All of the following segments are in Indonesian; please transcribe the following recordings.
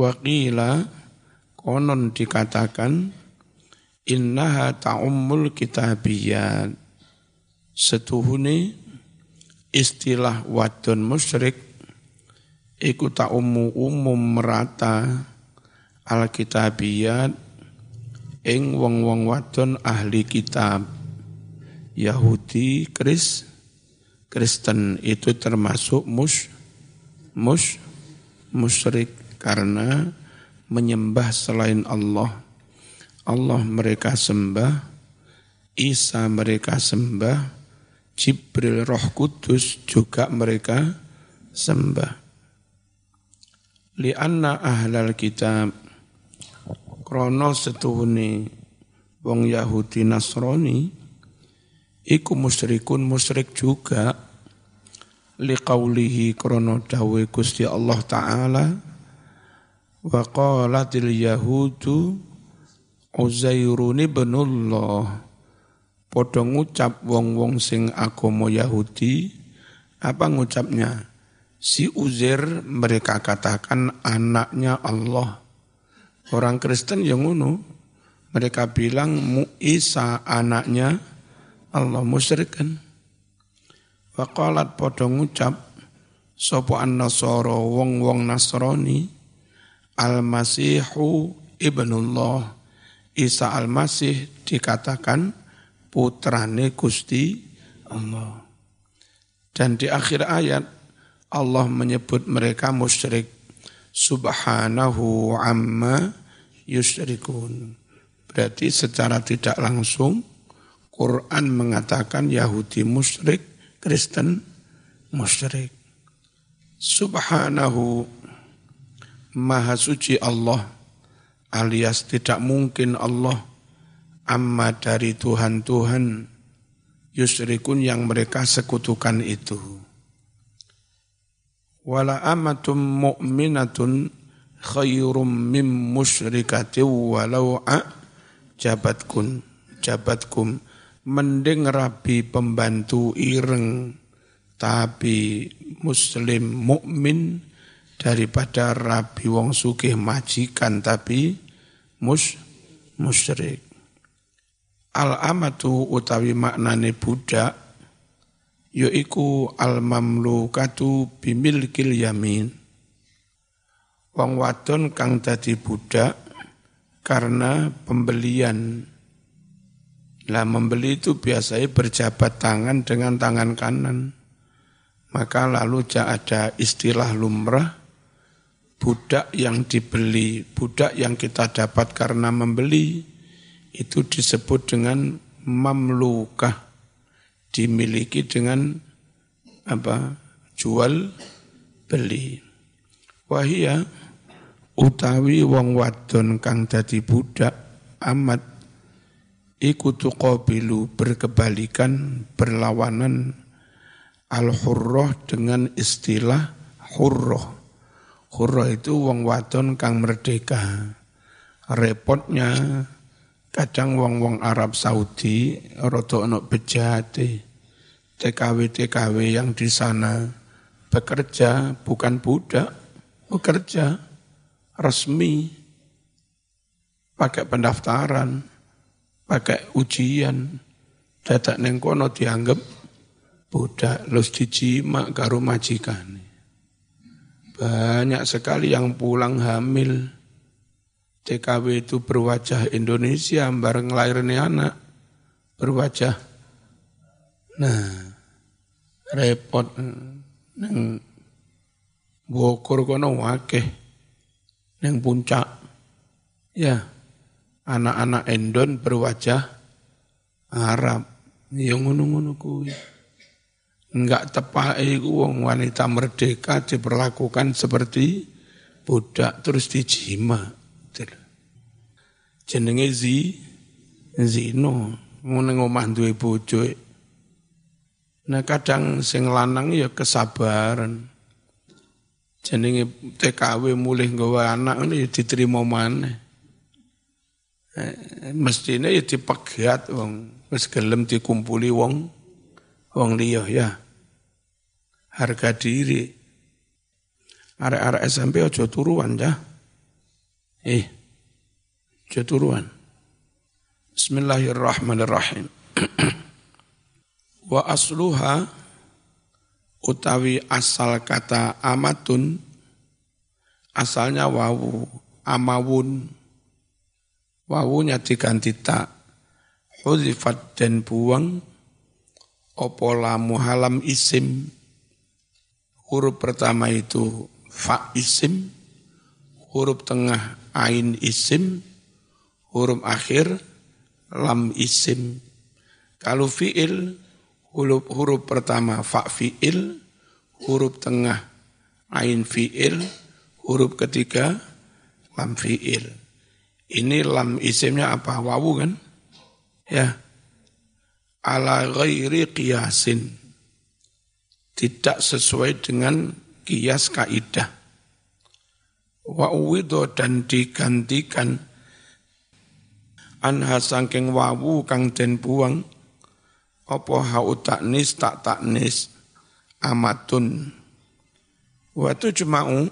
Waqila konon dikatakan innaha ta'ummul kitabiyat. Setuhuni istilah wadon musyrik iku ta'ummu umum merata al kitabiyat ing wong-wong wadon ahli kitab Yahudi, Kris, Kristen itu termasuk mus, mus, musyrik karena menyembah selain Allah. Allah mereka sembah, Isa mereka sembah, Jibril Roh Kudus juga mereka sembah. Lianna ahlal kitab krono setuhune wong Yahudi Nasrani iku musyrikun musyrik juga liqaulihi krono dawe Gusti Allah taala wa qalatil yahudu Uzairun ibnullah. Padha ngucap wong-wong sing agama Yahudi. Apa ngucapnya? Si Uzair mereka katakan anaknya Allah. Orang Kristen yang ngono, mereka bilang Isa anaknya Allah musyrik kan. Faqalat padha ngucap sapa an-nasara wong-wong Nasrani Al-Masihu ibnullah Isa Al-Masih dikatakan putrane Gusti Allah. Dan di akhir ayat Allah menyebut mereka musyrik subhanahu amma yusyrikun. Berarti secara tidak langsung Quran mengatakan Yahudi musyrik, Kristen musyrik. Subhanahu Maha suci Allah alias tidak mungkin Allah amma dari Tuhan-Tuhan yusrikun yang mereka sekutukan itu. Wala amatum mu'minatun khairum mim musyrikati walau a jabatkun jabatkum mending rabi pembantu ireng tapi muslim mukmin daripada rabi wong sugih majikan tapi mus musyrik al amatu utawi maknane budak yaiku al mamlukatu bimilkil yamin wong wadon kang dadi budak karena pembelian. Lah membeli itu biasanya berjabat tangan dengan tangan kanan. Maka lalu ada istilah lumrah, budak yang dibeli, budak yang kita dapat karena membeli, itu disebut dengan mamlukah, dimiliki dengan apa jual beli. Wahia utawi wong wadon kang dadi budak amat iku tuqabilu berkebalikan berlawanan al hurrah dengan istilah hurrah hurrah itu wong wadon kang merdeka. Repotnya kadang wong-wong Arab Saudi rada ono bejate TKW-TKW yang di sana bekerja bukan budak bekerja resmi, pakai pendaftaran, pakai ujian, dadak neng kono dianggap budak lus dijima karo majikan. Banyak sekali yang pulang hamil. TKW itu berwajah Indonesia bareng lahirnya anak berwajah. Nah, repot neng Bogor kono wakeh neng puncak. Ya, anak-anak Endon berwajah Arab. Ya ngono-ngono kuwi. Enggak tepat iku wong wanita merdeka diperlakukan seperti budak terus dijima. Jenenge zi zino. Ngene ngomah duwe bojo. Nah kadang sing lanang ya kesabaran. Jenenge TKW mulih nggawa anak ini ya diterima mana eh, mestinya ya dipegat wong. Wis gelem dikumpuli wong wong liya ya. Harga diri. Arek-arek SMP aja turuan ya. Eh, jaturuan. Bismillahirrahmanirrahim. Wa asluha utawi asal kata amatun asalnya wawu amawun. Wawunya diganti tak. Hudifat dan buang opola muhalam isim? Huruf pertama itu fa isim. Huruf tengah ain isim. Huruf akhir lam isim. Kalau fiil huruf huruf pertama fa fiil. Huruf tengah ain fiil. Huruf ketiga lam fiil. Ini lam isimnya apa? Wawu kan? Ya ala ghairi qiyasin. Tidak sesuai dengan kias kaidah. Wa uwido dan digantikan. Anha sangking wawu kang den buang apa hau taknis tak taknis amatun. Wa jema'u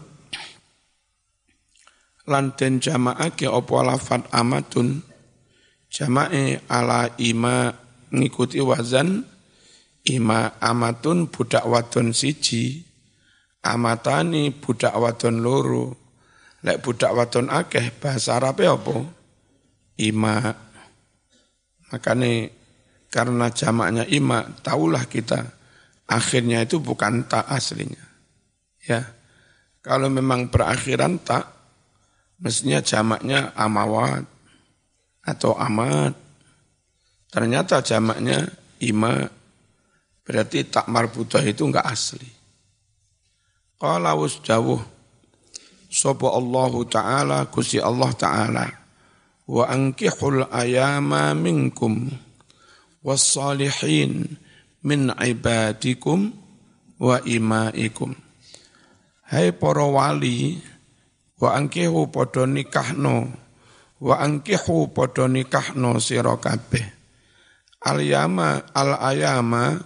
lan den jama'ake apa lafat amatun Jama'i ala ima ngikuti wazan ima amatun budak wadon siji amatani budak wadon loro. Lek budak wadon akeh bahasa Arab apa? Ima. Makanya karena jamaknya ima tahulah kita akhirnya itu bukan tak aslinya. Ya. Kalau memang berakhiran tak mestinya jamaknya amawat atau amat. Ternyata jamaknya ima, berarti tak marbutah itu enggak asli. Qala wasdawuh, sopa Allah Ta'ala, kusi Allah Ta'ala, wa ankihul ayama minkum, wassalihin min ibadikum wa imaikum. Hai para wali, wa angkihu podo nikahno, wa angkihu padha nikahno sira kabeh al yama al ayama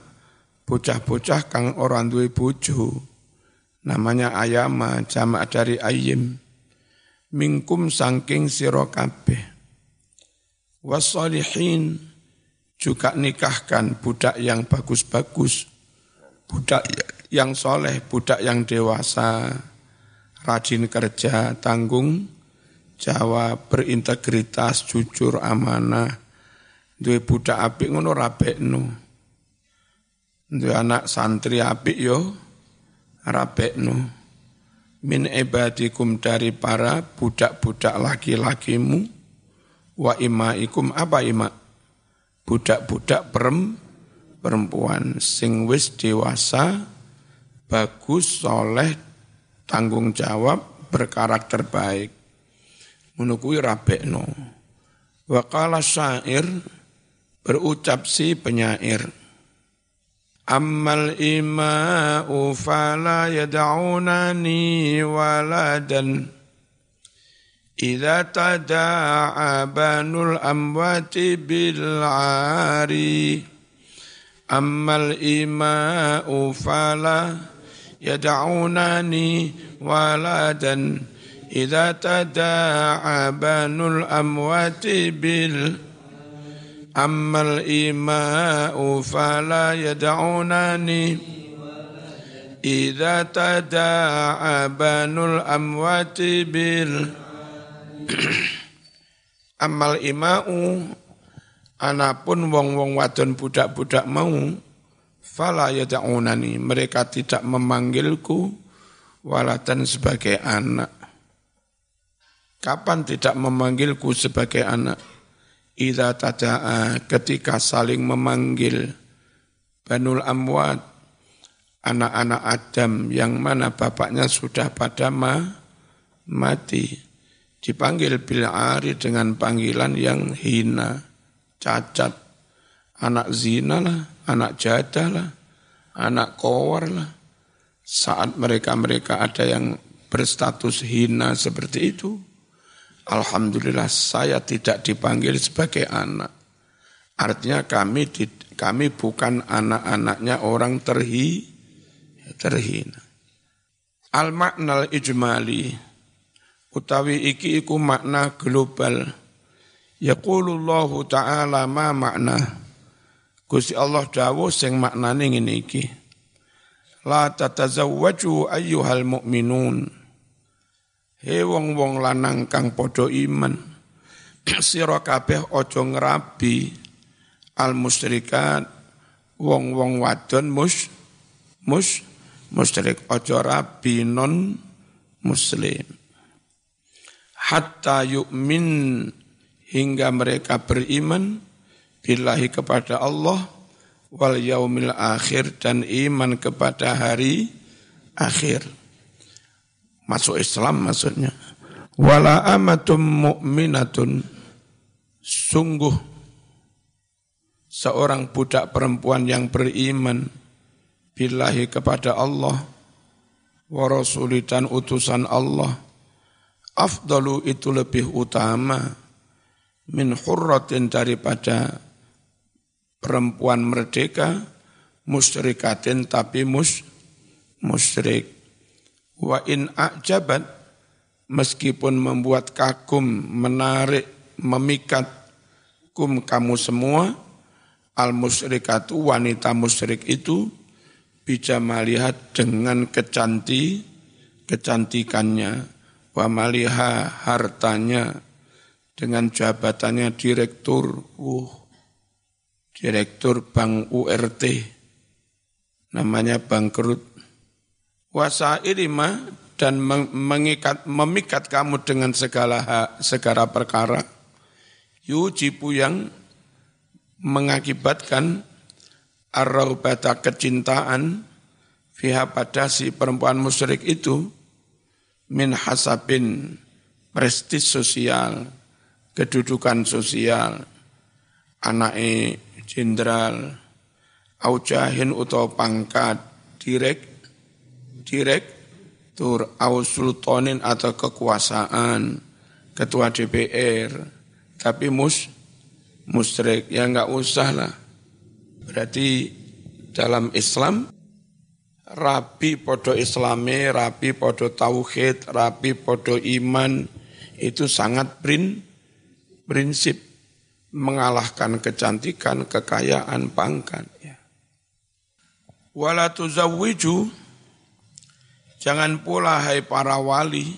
bocah-bocah kang ora duwe bojo. Namanya ayama jamak dari ayim. Mingkum sangking sira kabeh. Wasolihin juga nikahkan budak yang bagus-bagus. Budak yang soleh budak yang dewasa. Rajin kerja tanggung Jawa berintegritas, jujur, amanah, duwe budak apik ngono rabekno. Duwe anak santri apik yo rabekno. Min ibadikum dari para budak-budak laki-lakimu wa imaikum apa ima? Budak-budak perem, perempuan sing wis dewasa, bagus, soleh, tanggung jawab, berkarakter baik kuwi rabekno wa qala syair Berucap si penyair, Ammal ima'u fala yada'unani waladan. Idza tada'a banul amwati bil'ari Ammal ima'u fala yada'unani waladan. Ida tada'a banul amwati bil'ari Ammal ima'u fala yad'unani Idza tada'abanul amwati bil Ammal ima'u Anapun wong-wong wadon budak-budak mau Fala yad'unani Mereka tidak memanggilku Walatan sebagai anak. Kapan tidak memanggilku sebagai anak Idza tada'a ketika saling memanggil Banul Amwat anak-anak Adam yang mana bapaknya sudah pada ma, mati dipanggil bil ari dengan panggilan yang hina, cacat, anak zina lah, anak jadah lah, anak kowar lah. Saat mereka-mereka ada yang berstatus hina seperti itu, Alhamdulillah saya tidak dipanggil sebagai anak. Artinya kami di, kami bukan anak-anaknya orang terhi, terhina. Al maknal ijmali utawi iki iku makna global yaqulullahu ta'ala ma makna Gusti Allah dawuh sing maknane ngene iki la tatazawwaju ayyuhal mu'minun he wong-wong lanang kang padha iman. Sira kabeh aja ngrabi al musyrikat wong-wong wadon mus mus musyrik aja rabi non muslim. Hatta yu'min hingga mereka beriman billahi kepada Allah wal yaumil akhir dan iman kepada hari akhir. Masuk Islam maksudnya. Wala amatum mu'minatun sungguh seorang budak perempuan yang beriman billahi kepada Allah wa rasuli dan utusan Allah afdalu itu lebih utama min hurratin daripada perempuan merdeka musyrikatin tapi mus musyrik wa in ajabat meskipun membuat kagum menarik memikat kum kamu semua al musyrikatu wanita musyrik itu bisa melihat dengan kecanti kecantikannya. Wa maliha hartanya dengan jabatannya direktur uh, direktur bank URT namanya bangkrut wasa irima dan mengikat memikat kamu dengan segala hak, segala perkara. Yujibu yang mengakibatkan arraubata kecintaan fiha pada si perempuan musyrik itu min hasabin prestis sosial, kedudukan sosial, anake jenderal, aujahin atau pangkat, direk, direk, tur, au sultanin atau kekuasaan, ketua DPR, tapi mus, musrik, ya enggak usah lah. Berarti dalam Islam rapi podo islami, rapi podo tauhid, rapi podo iman, itu sangat prin, prinsip mengalahkan kecantikan, kekayaan, pangkat. Ya. Wala tuzawwiju, jangan pula hai para wali,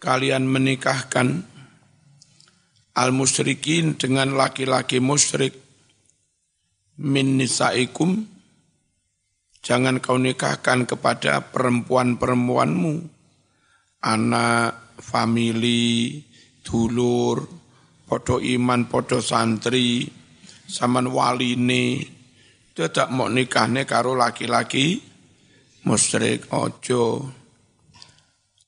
kalian menikahkan al-musyrikin dengan laki-laki musyrik. Min nisaikum Jangan kau nikahkan kepada perempuan-perempuanmu, anak, famili, dulur, podo iman, podo santri, saman wali ini, tidak mau nikahnya karo laki-laki, musyrik ojo.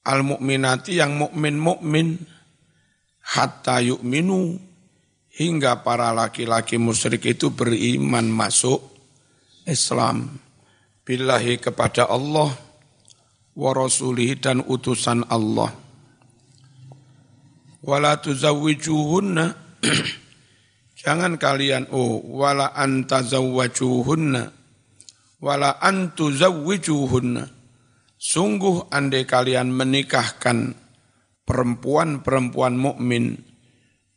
Al mukminati yang mukmin mukmin hatta yu'minu. Hingga para laki-laki musyrik itu beriman masuk Islam. Billahi kepada Allah wa rasulih dan utusan Allah. Wala tuzawwijuhunna. Jangan kalian oh wala antazawwajuhunna wala antuzawwijuhunna. Sungguh andai kalian menikahkan perempuan-perempuan mukmin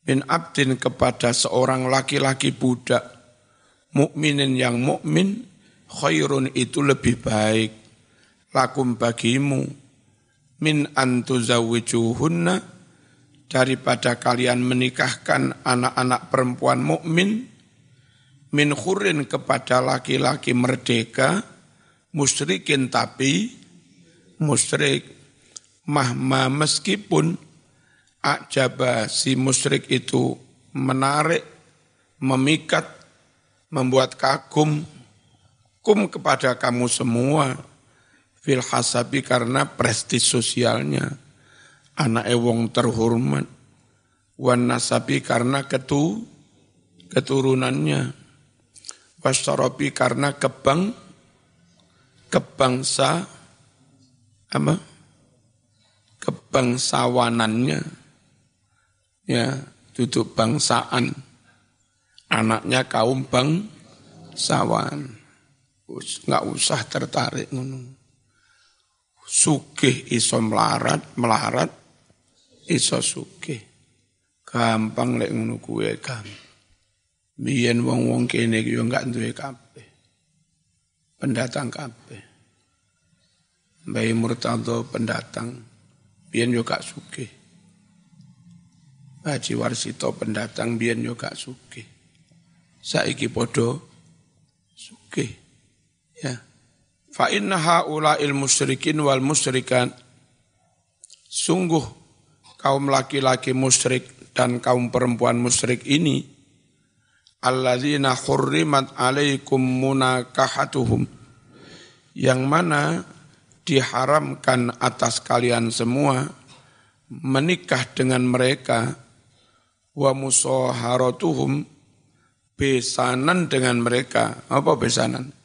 bin abdin kepada seorang laki-laki budak mukminin yang mukmin khairun itu lebih baik. Lakum bagimu min antuzawijuhunna daripada kalian menikahkan anak-anak perempuan mukmin min khurin kepada laki-laki merdeka musyrikin tapi musyrik mahma meskipun ajaba si musyrik itu menarik memikat membuat kagum kum kepada kamu semua fil hasabi karena prestis sosialnya. Anak ewong terhormat wan nasabi karena ketu keturunannya wasyarabi karena kebang kebangsa apa kebangsawanannya ya duduk bangsaan anaknya kaum bangsawan nggak usah tertarik ngono. Sugih iso melarat, melarat, iso sugih. Gampang lek ngono kuwe gampang. Biyen wong-wong kene yo enggak duwe kabeh. Pendatang kabeh. Mbah Murtado pendatang. Biyen yo gak sugih. Haji Warsito pendatang biyen yo gak sugih. Saiki padha sugih. Ya. Fa inna haula'il musyrikin wal musyrikan sungguh kaum laki-laki musyrik dan kaum perempuan musyrik ini alladzina hurrimat alaikum munakahatuhum yang mana diharamkan atas kalian semua menikah dengan mereka wa musaharatuhum besanan dengan mereka apa besanan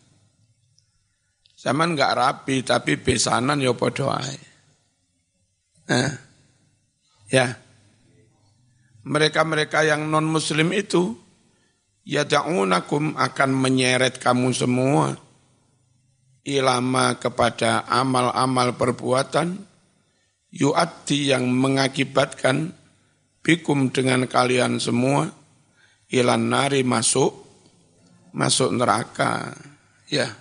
Zaman enggak rapi tapi besanan ya padha ae. Eh, ya. Mereka-mereka yang non muslim itu yada'unakum akan menyeret kamu semua ilama kepada amal-amal perbuatan yu'ati yang mengakibatkan bikum dengan kalian semua ilan nari masuk masuk neraka. Ya.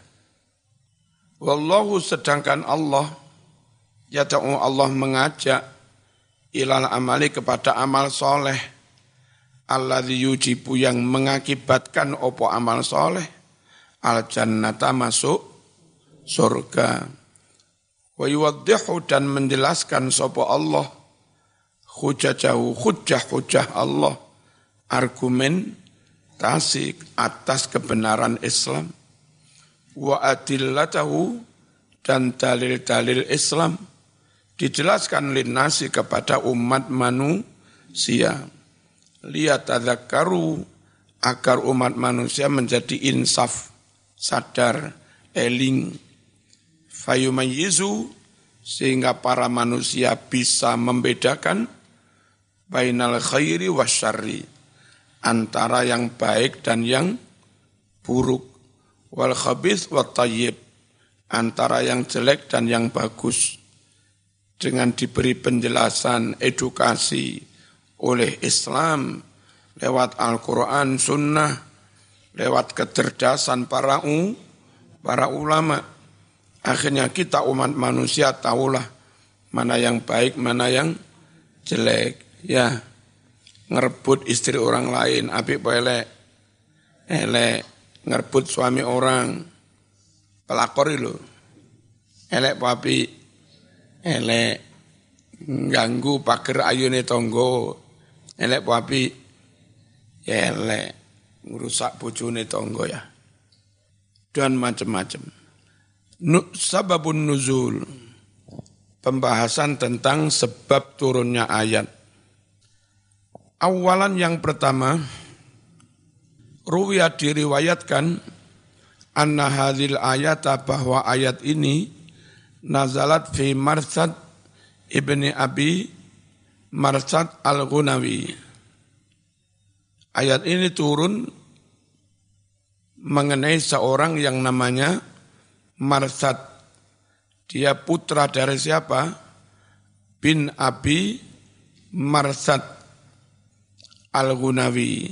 Wallahu sedangkan Allah yada'u Allah mengajak ilal amali kepada amal soleh alladzi yujibu yang mengakibatkan opo amal soleh. Al jannata masuk surga. Wa yuwaddihu dan menjelaskan sopo Allah. Hujajahu hujah-hujah Allah. Argumen tasik atas kebenaran Islam. Wa adillatahu dan dalil-dalil Islam. Dijelaskan linasi kepada umat manusia lihat karu agar umat manusia menjadi insaf, sadar, eling, fayumayizu sehingga para manusia bisa membedakan bainal khairi wasyari antara yang baik dan yang buruk. Wal khabith wat tayyib antara yang jelek dan yang bagus. Dengan diberi penjelasan edukasi oleh Islam lewat Al-Quran, Sunnah, lewat kecerdasan para u, para ulama. Akhirnya kita umat manusia tahulah mana yang baik, mana yang jelek. Ya, ngerebut istri orang lain, api elek, elek, ngerebut suami orang, pelakor itu, elek papi, elek, ganggu pagar ayune tonggo, elek papi ya elek. Ngerusak bojone tonggo ya. Dan macam-macam sababun nuzul. Pembahasan tentang sebab turunnya ayat. Awalan yang pertama ruwiyat diriwayatkan anna hadhil ayata bahwa ayat ini nazalat fi marsad ibni abi Marsad Al-Ghunawi. Ayat ini turun mengenai seorang yang namanya Marsad. Dia putra dari siapa? Bin Abi Marsad Al-Ghunawi.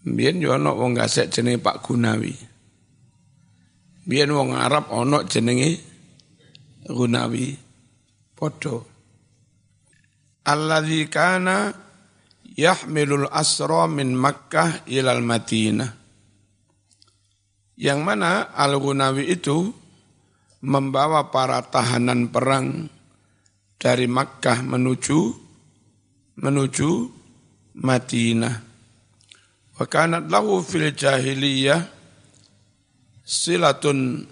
Biyen yo ana wong gasek jenenge Pak Gunawi. Biyen wong Arab ana jenenge Gunawi. Padha alladzi kana yahmilul asra min Makkah ilal Madinah. Yang mana Al-Ghunawi itu membawa para tahanan perang dari Makkah menuju menuju Madinah. Wa kanat lahu fil jahiliyah silatun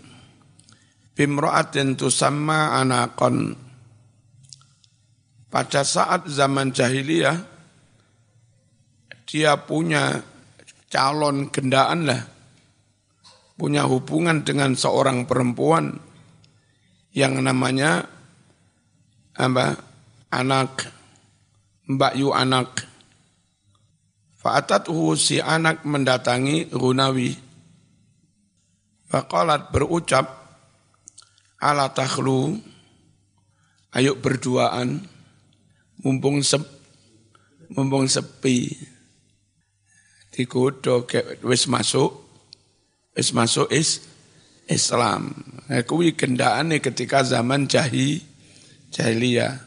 bimra'atin tusamma anaqan pada saat zaman jahiliyah, dia punya calon gendaan lah, punya hubungan dengan seorang perempuan yang namanya apa? Anak Mbak Yu anak. Fa'atat si anak mendatangi Runawi. Faqalat berucap, ala takhlu, ayo berduaan, mumpung sep mumpung sepi digodho wis masuk wis masuk is Islam. Nah, kuwi gendakane ketika zaman jahi jahiliyah.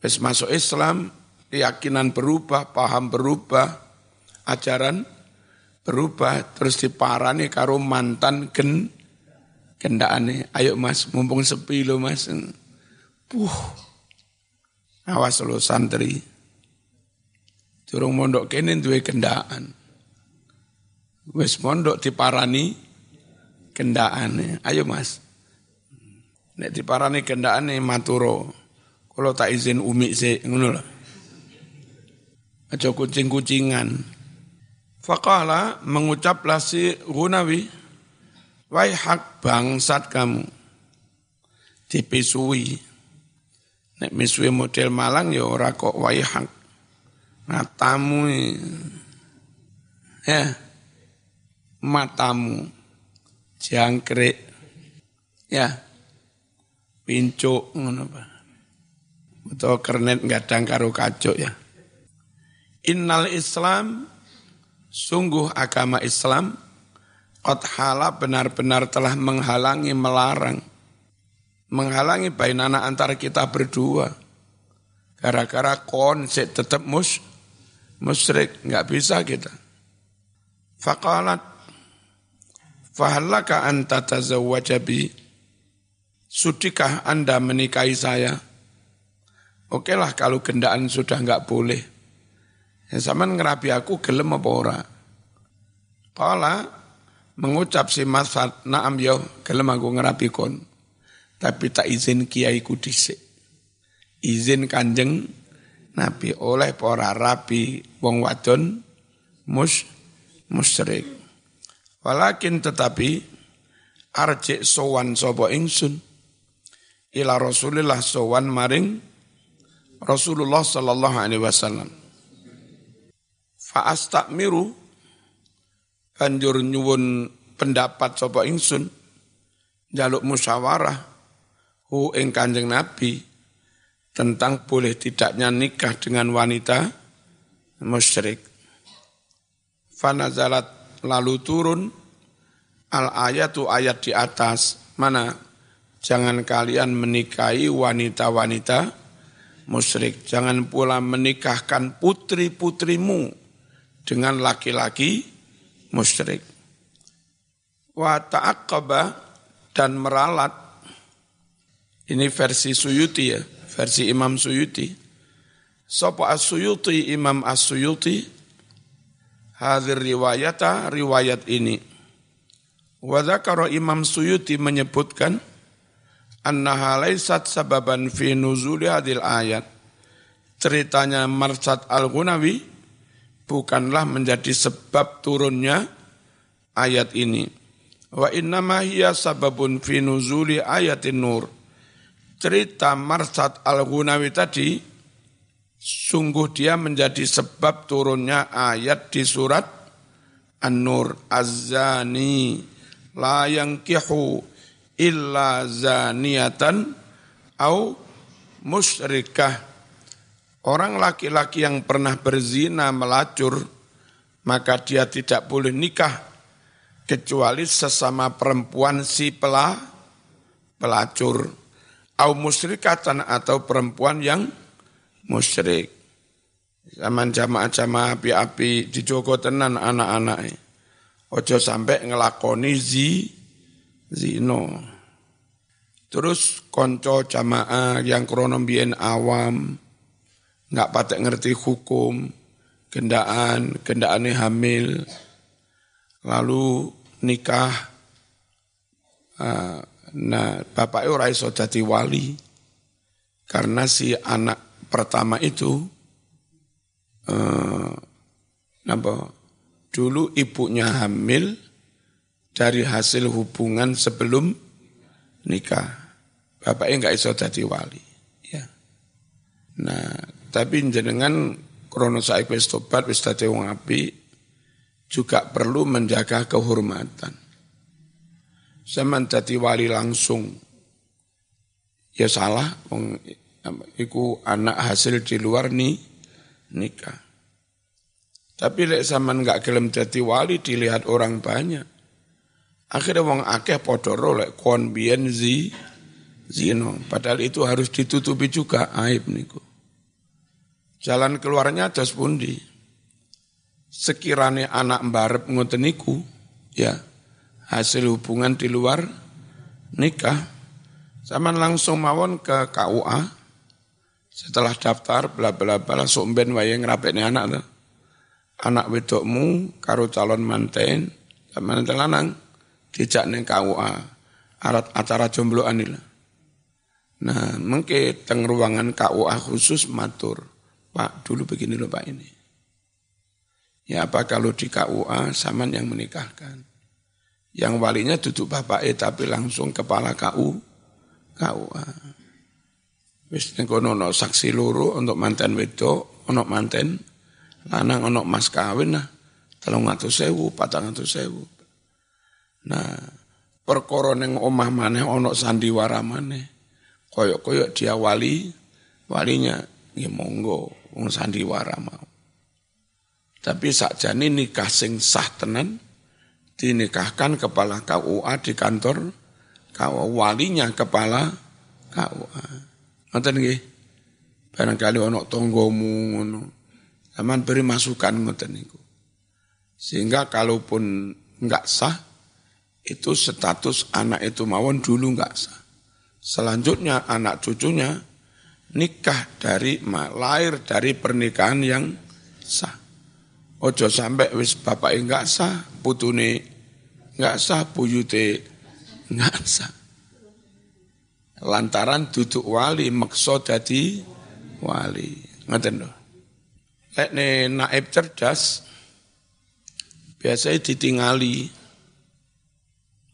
Wis masuk Islam, keyakinan berubah, paham berubah, ajaran berubah, terus diparani karo mantan gen gendakane. Ayo Mas, mumpung sepi lo Mas. Puh. Awas lo santri. Durung mondok kene duwe kendaan. Wis mondok diparani kendaan. Ayo Mas. Nek diparani kendaan maturo. Kalau tak izin umi sih ngono lah. Aja kucing-kucingan. Faqala mengucaplah si Gunawi, Wai hak bangsat kamu. Dipisui. Nek misui model Malang ya ora kok hak. Matamu ya matamu jangkrik ya pincuk ngono Pak. Utawa kernet gadang karo kacuk ya. Innal Islam sungguh agama Islam qad benar-benar telah menghalangi melarang menghalangi bainana antara kita berdua gara-gara konsep tetap mus musyrik nggak bisa kita faqalat Fahallaka anta tazawwaja bi? Sudikah Anda menikahi saya? Oke lah kalau gendaan sudah enggak boleh. Ya sama ngerapi aku gelem apa ora? Kala mengucap si masat naam yo gelem aku ngerapi kon. Tapi tak izin kiai dhisik. Izin kanjeng Nabi oleh para rapi wong wadon mus musyrik. Walakin tetapi arjik sowan sopo ingsun ila Rasulillah sowan maring Rasulullah sallallahu alaihi wasallam. Fa astakmiru banjur nyuwun pendapat sopo ingsun jaluk musyawarah hu ing Kanjeng Nabi tentang boleh tidaknya nikah dengan wanita musyrik. Fanazalat lalu turun al ayatu ayat di atas mana jangan kalian menikahi wanita-wanita musyrik jangan pula menikahkan putri-putrimu dengan laki-laki musyrik wa ta'aqqaba dan meralat ini versi Suyuti ya versi Imam Suyuti Sopo As-Suyuti Imam As-Suyuti hadir riwayata riwayat ini. Wadakaro Imam Suyuti menyebutkan annaha laysat sababan fi nuzuli hadil ayat. Ceritanya Marsad Al-Ghunawi bukanlah menjadi sebab turunnya ayat ini. Wa innama hiya sababun fi nuzuli ayatin nur. Cerita Marsad Al-Ghunawi tadi Sungguh dia menjadi sebab turunnya ayat di surat An-Nur. Az-zani la kihu illa zaniatan au musyrikah. Orang laki-laki yang pernah berzina melacur, maka dia tidak boleh nikah kecuali sesama perempuan si pelah, pelacur. Au musyrikatan atau perempuan yang musyrik. Zaman jamaah-jamaah api-api di Joko tenan anak-anak. Ojo sampai ngelakoni zi, zino. Terus konco jamaah yang kronombien awam, nggak patek ngerti hukum, gendaan, gendaannya hamil, lalu nikah, ah, nah bapaknya ora iso dadi wali, karena si anak pertama itu eh, apa, dulu ibunya hamil dari hasil hubungan sebelum nikah. Bapaknya nggak iso jadi wali. Ya. Nah, tapi jenengan krono saiki wis tobat wis dadi wong juga perlu menjaga kehormatan. Zaman jadi wali langsung ya salah Iku anak hasil di luar nih nikah. Tapi lek zaman nggak gelem jadi wali dilihat orang banyak. Akhirnya wong akeh podoro lek kon biyen zi zino. Padahal itu harus ditutupi juga aib niku. Jalan keluarnya atas pundi. Sekiranya anak mbarep ngoten niku, ya hasil hubungan di luar nikah, zaman langsung mawon ke KUA, setelah daftar bla bla bla langsung ben wae ngrapekne anak tuh anak wedokmu karo calon manten, manten lanang dijak ning KUA. Arat acara jombloan ini. Nah, mungkin teng ruangan KUA khusus matur, Pak, dulu begini loh Pak ini. Ya apa kalau di KUA saman yang menikahkan. Yang walinya duduk bapak eh tapi langsung kepala KU, KUA. Wis kono ono saksi loro untuk manten wedok, ono manten lanang ono mas kawin nah telung atus sewu, patang atus sewu. Nah, perkara ning omah maneh ono sandiwara maneh. Koyok-koyok dia wali, walinya ya monggo wong sandiwara mau. Tapi sakjane nikah sing sah tenan dinikahkan kepala KUA di kantor KUA walinya kepala KUA. Ngoten nggih. Barangkali ono tonggomu ngono. Aman beri masukan ngoten niku. Sehingga kalaupun enggak sah, itu status anak itu mawon dulu enggak sah. Selanjutnya anak cucunya nikah dari lahir dari pernikahan yang sah. Ojo sampai wis bapak enggak sah, putune enggak sah, buyute enggak sah. Lantaran duduk wali maksud jadi wali. Ngoten lho. Lek naib cerdas, biasanya ditingali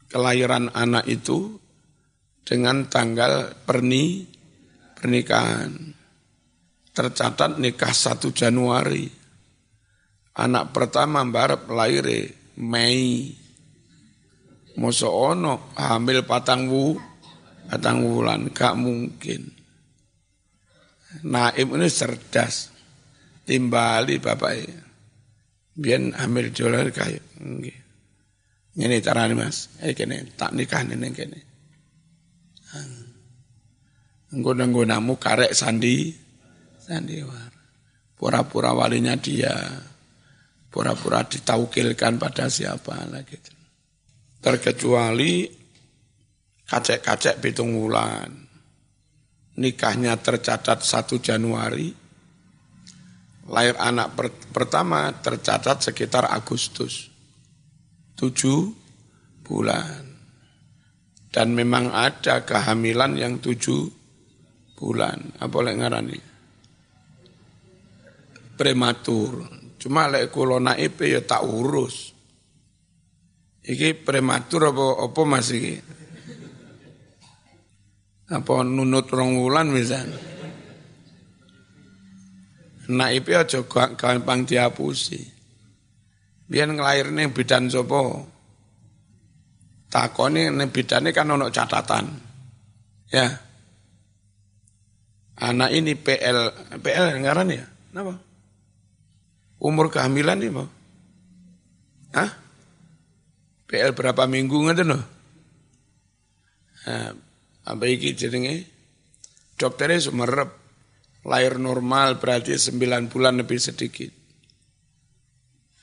kelahiran anak itu dengan tanggal perni pernikahan. Tercatat nikah 1 Januari. Anak pertama mbarep lahir Mei. Moso ono hamil patang wu, patang wulan, gak mungkin. Naib ini cerdas. Timbali bapak biar ambil dolar kayu. Ini cara ini mas. Eh kene tak nikah nih kene. Engko namu karek sandi. Sandiwar. Pura-pura walinya dia. Pura-pura ditaukilkan pada siapa lagi. Terkecuali kacek-kacek pitung wulan. Nikahnya tercatat 1 Januari, lahir anak per, pertama tercatat sekitar Agustus. Tujuh bulan. Dan memang ada kehamilan yang tujuh bulan. Apa boleh ngarani? Prematur. Cuma lek kulo naib ya tak urus. Iki prematur apa apa masih Apa nunut rong wulan misalnya? Naib ya aja gampang dihapusi. Biar ngelahirnya bidan sopo. Takoni nih bidane kan ono catatan. Ya. Anak ini PL, PL ngaran ya? Kenapa? Umur kehamilan ini mau? Hah? PL berapa minggu ngerti no? Nah, apa iki jenenge? Dokternya sumerep Lahir normal berarti 9 bulan lebih sedikit.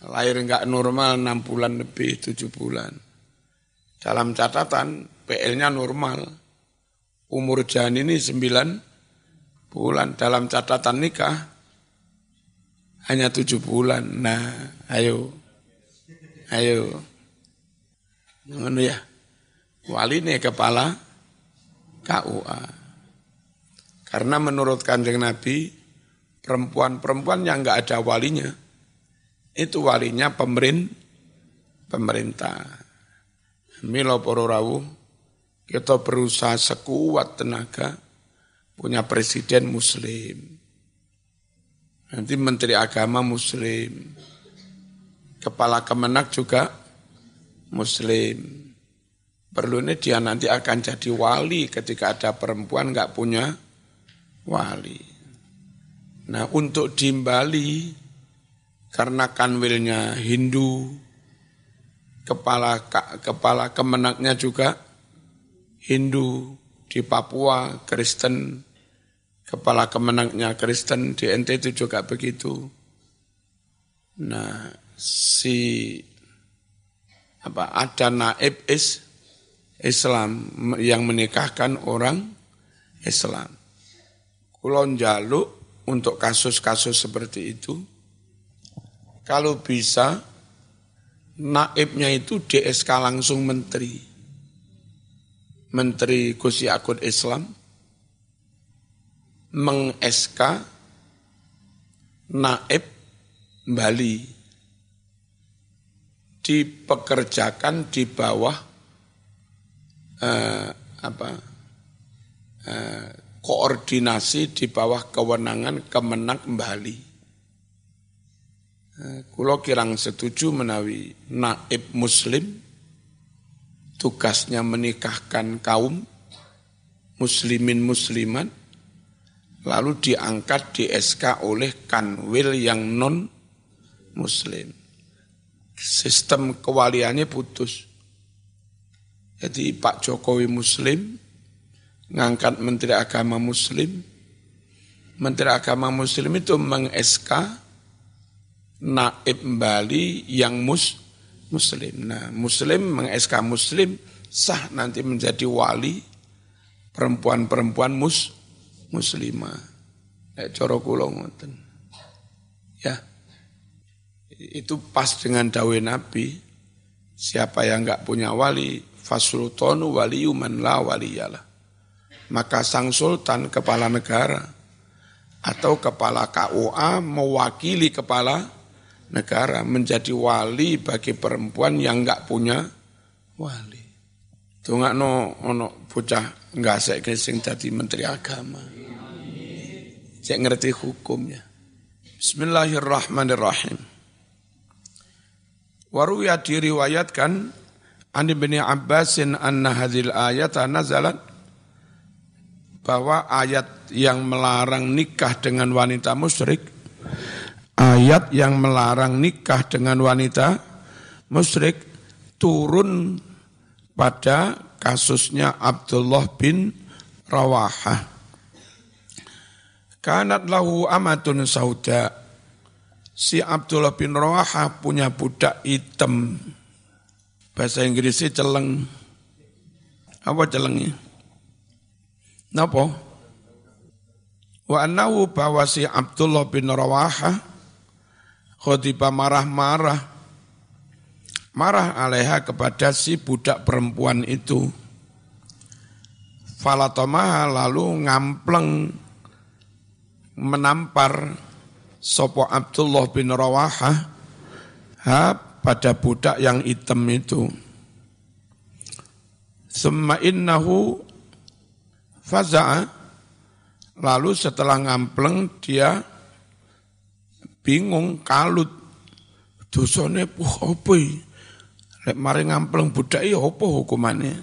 Lahir enggak normal 6 bulan lebih 7 bulan. Dalam catatan PL-nya normal. Umur janin ini 9 bulan. Dalam catatan nikah hanya 7 bulan. Nah, ayo. Ayo. Ngono ya. Wali nih kepala KUA. Karena menurut kanjeng Nabi, perempuan-perempuan yang enggak ada walinya, itu walinya pemerin, pemerintah. Milo pororawu, kita berusaha sekuat tenaga, punya presiden muslim. Nanti menteri agama muslim. Kepala kemenak juga muslim. Perlunya dia nanti akan jadi wali ketika ada perempuan nggak punya wali. Nah untuk di Bali karena kanwilnya Hindu, kepala kepala kemenaknya juga Hindu di Papua Kristen, kepala kemenaknya Kristen di NTT juga begitu. Nah, si apa ada naib is Islam yang menikahkan orang Islam. Kulon jaluk untuk kasus-kasus seperti itu. Kalau bisa naibnya itu DSK langsung menteri. Menteri Gus Yakut Islam meng-SK naib Bali dipekerjakan di bawah eh, apa eh, koordinasi di bawah kewenangan Kemenak Bali. Eh, kulo kirang setuju menawi naib muslim tugasnya menikahkan kaum muslimin musliman lalu diangkat di SK oleh kanwil yang non muslim. Sistem kewaliannya putus. Jadi Pak Jokowi muslim, ngangkat Menteri Agama muslim, Menteri Agama muslim itu meng-SK naib Bali yang mus muslim. Nah, muslim meng-SK muslim sah nanti menjadi wali perempuan-perempuan mus muslimah. Nek cara kula ngoten. Ya. Itu pas dengan dawe Nabi. Siapa yang enggak punya wali, fasultanu waliyu man la waliyalah. Maka sang sultan kepala negara atau kepala KUA mewakili kepala negara menjadi wali bagi perempuan yang enggak punya wali. Tunggu no ono bocah enggak sek sing dadi menteri agama. Cek ngerti hukumnya. Bismillahirrahmanirrahim. Waruya diriwayatkan Ani bin Abbasin anna hadhil ayat nazalat bahwa ayat yang melarang nikah dengan wanita musyrik ayat yang melarang nikah dengan wanita musyrik turun pada kasusnya Abdullah bin Rawahah Kanat lahu amatun sauda. Si Abdullah bin Rawaha punya budak hitam. Bahasa Inggrisnya celeng. Apa celengnya? Napa? Wa annahu bahwa si Abdullah bin Rawaha khotibah marah-marah marah alaiha kepada si budak perempuan itu. Falatomaha lalu ngampleng menampar Sopo Abdullah bin Rawahah ha, pada budak yang hitam itu. Summa innahu faza'a. Lalu setelah ngampleng dia bingung kalut. Dosane puh apa lek mari ngampleng budak ya apa hukumannya?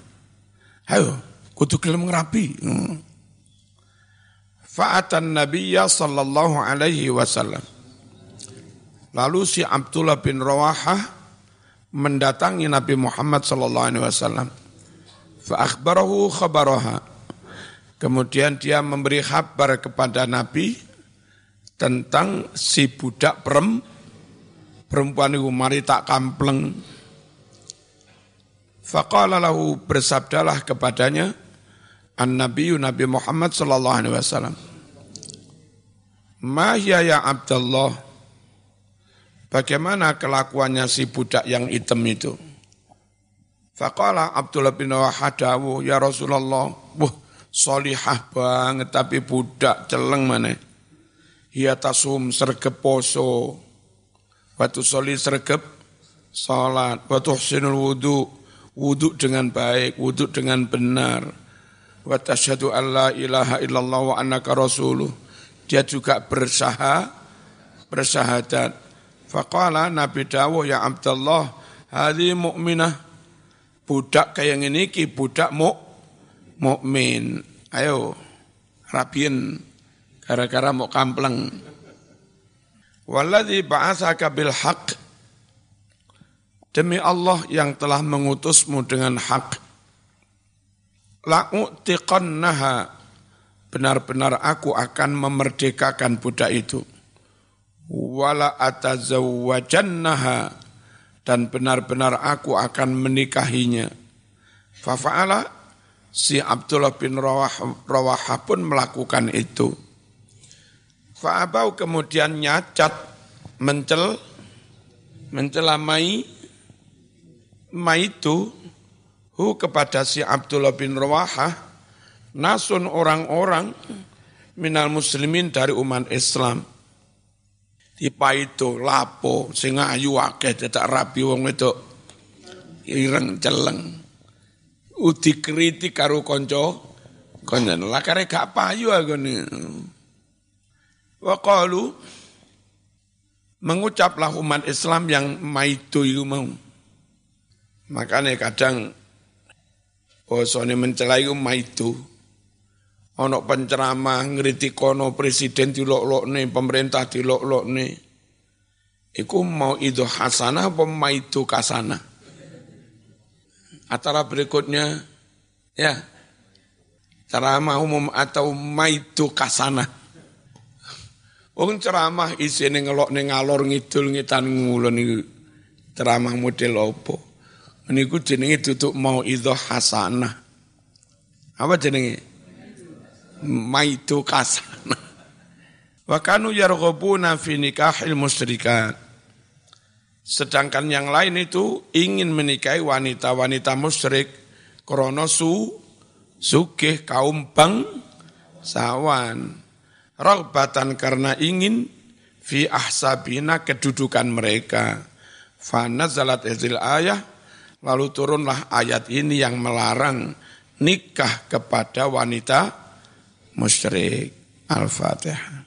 Ayo kudu gelem ngrapi hmm. Fa'atan Nabiya sallallahu alaihi wasallam. Lalu si Abdullah bin Rawahah mendatangi Nabi Muhammad sallallahu alaihi wasallam. Fa'akhbarahu khabaraha. Kemudian dia memberi kabar kepada Nabi tentang si budak perem, perempuan itu mari tak kampleng. Faqala lahu bersabdalah kepadanya, An-Nabi Nabi Muhammad sallallahu alaihi wasallam. Mahya ya Abdullah. Bagaimana kelakuannya si budak yang hitam itu? Faqala Abdullah bin Wahadawu, ya Rasulullah, wah solihah banget tapi budak celeng mana? Hiya tasum sergep poso, waktu soli sergep salat, waktu sinul wudu, wudu dengan baik, wudu dengan benar wa tasyhadu an la ilaha illallah wa annaka rasuluh. Dia juga bersaha bersahadat. Faqala Nabi Dawo ya Abdullah, hadhi mu'minah. Budak kayak ini ki budak mu mukmin. Ayo, rapin Gara-gara mau kampleng. Walladzi ba'atsaka bil haqq Demi Allah yang telah mengutusmu dengan hak. La'u'tiqannaha. Benar-benar aku akan memerdekakan budak itu. Wala atazawwajannaha. Dan benar-benar aku akan menikahinya. Fafa'ala si Abdullah bin Rawah, Rawahah pun melakukan itu. Fa'abau kemudian nyacat, mencel, mencelamai maitu hu kepada si Abdullah bin Rawahah nasun orang-orang minal muslimin dari umat Islam. Tipa itu lapo sing ayu akeh dadak rapi wong itu ireng celeng. Udi kritik karo kanca kanca lakare gak payu aku ni. Qalu mengucaplah umat Islam yang maitu itu mau. Makanya kadang bosone mencela maitu. Ono penceramah ngritik kono presiden dilok-lokne, pemerintah dilok-lokne. Iku mau itu hasanah apa maitu kasana? Antara berikutnya ya ceramah umum atau maitu kasana. Wong ceramah isine ngelokne ngalor ngidul ngitan ngulon iki ceramah model opo? Niku jenenge tutuk mau itu hasanah. Apa jenenge? Maitu kasana. Wa kanu yarghabuna fi nikahil musyrikat. Sedangkan yang lain itu ingin menikahi wanita-wanita musyrik krana su sugih kaum bang sawan. Ragbatan karena ingin fi ahsabina kedudukan mereka. Fa nazalat izil ayah Lalu turunlah ayat ini yang melarang nikah kepada wanita musyrik. Al-Fatihah.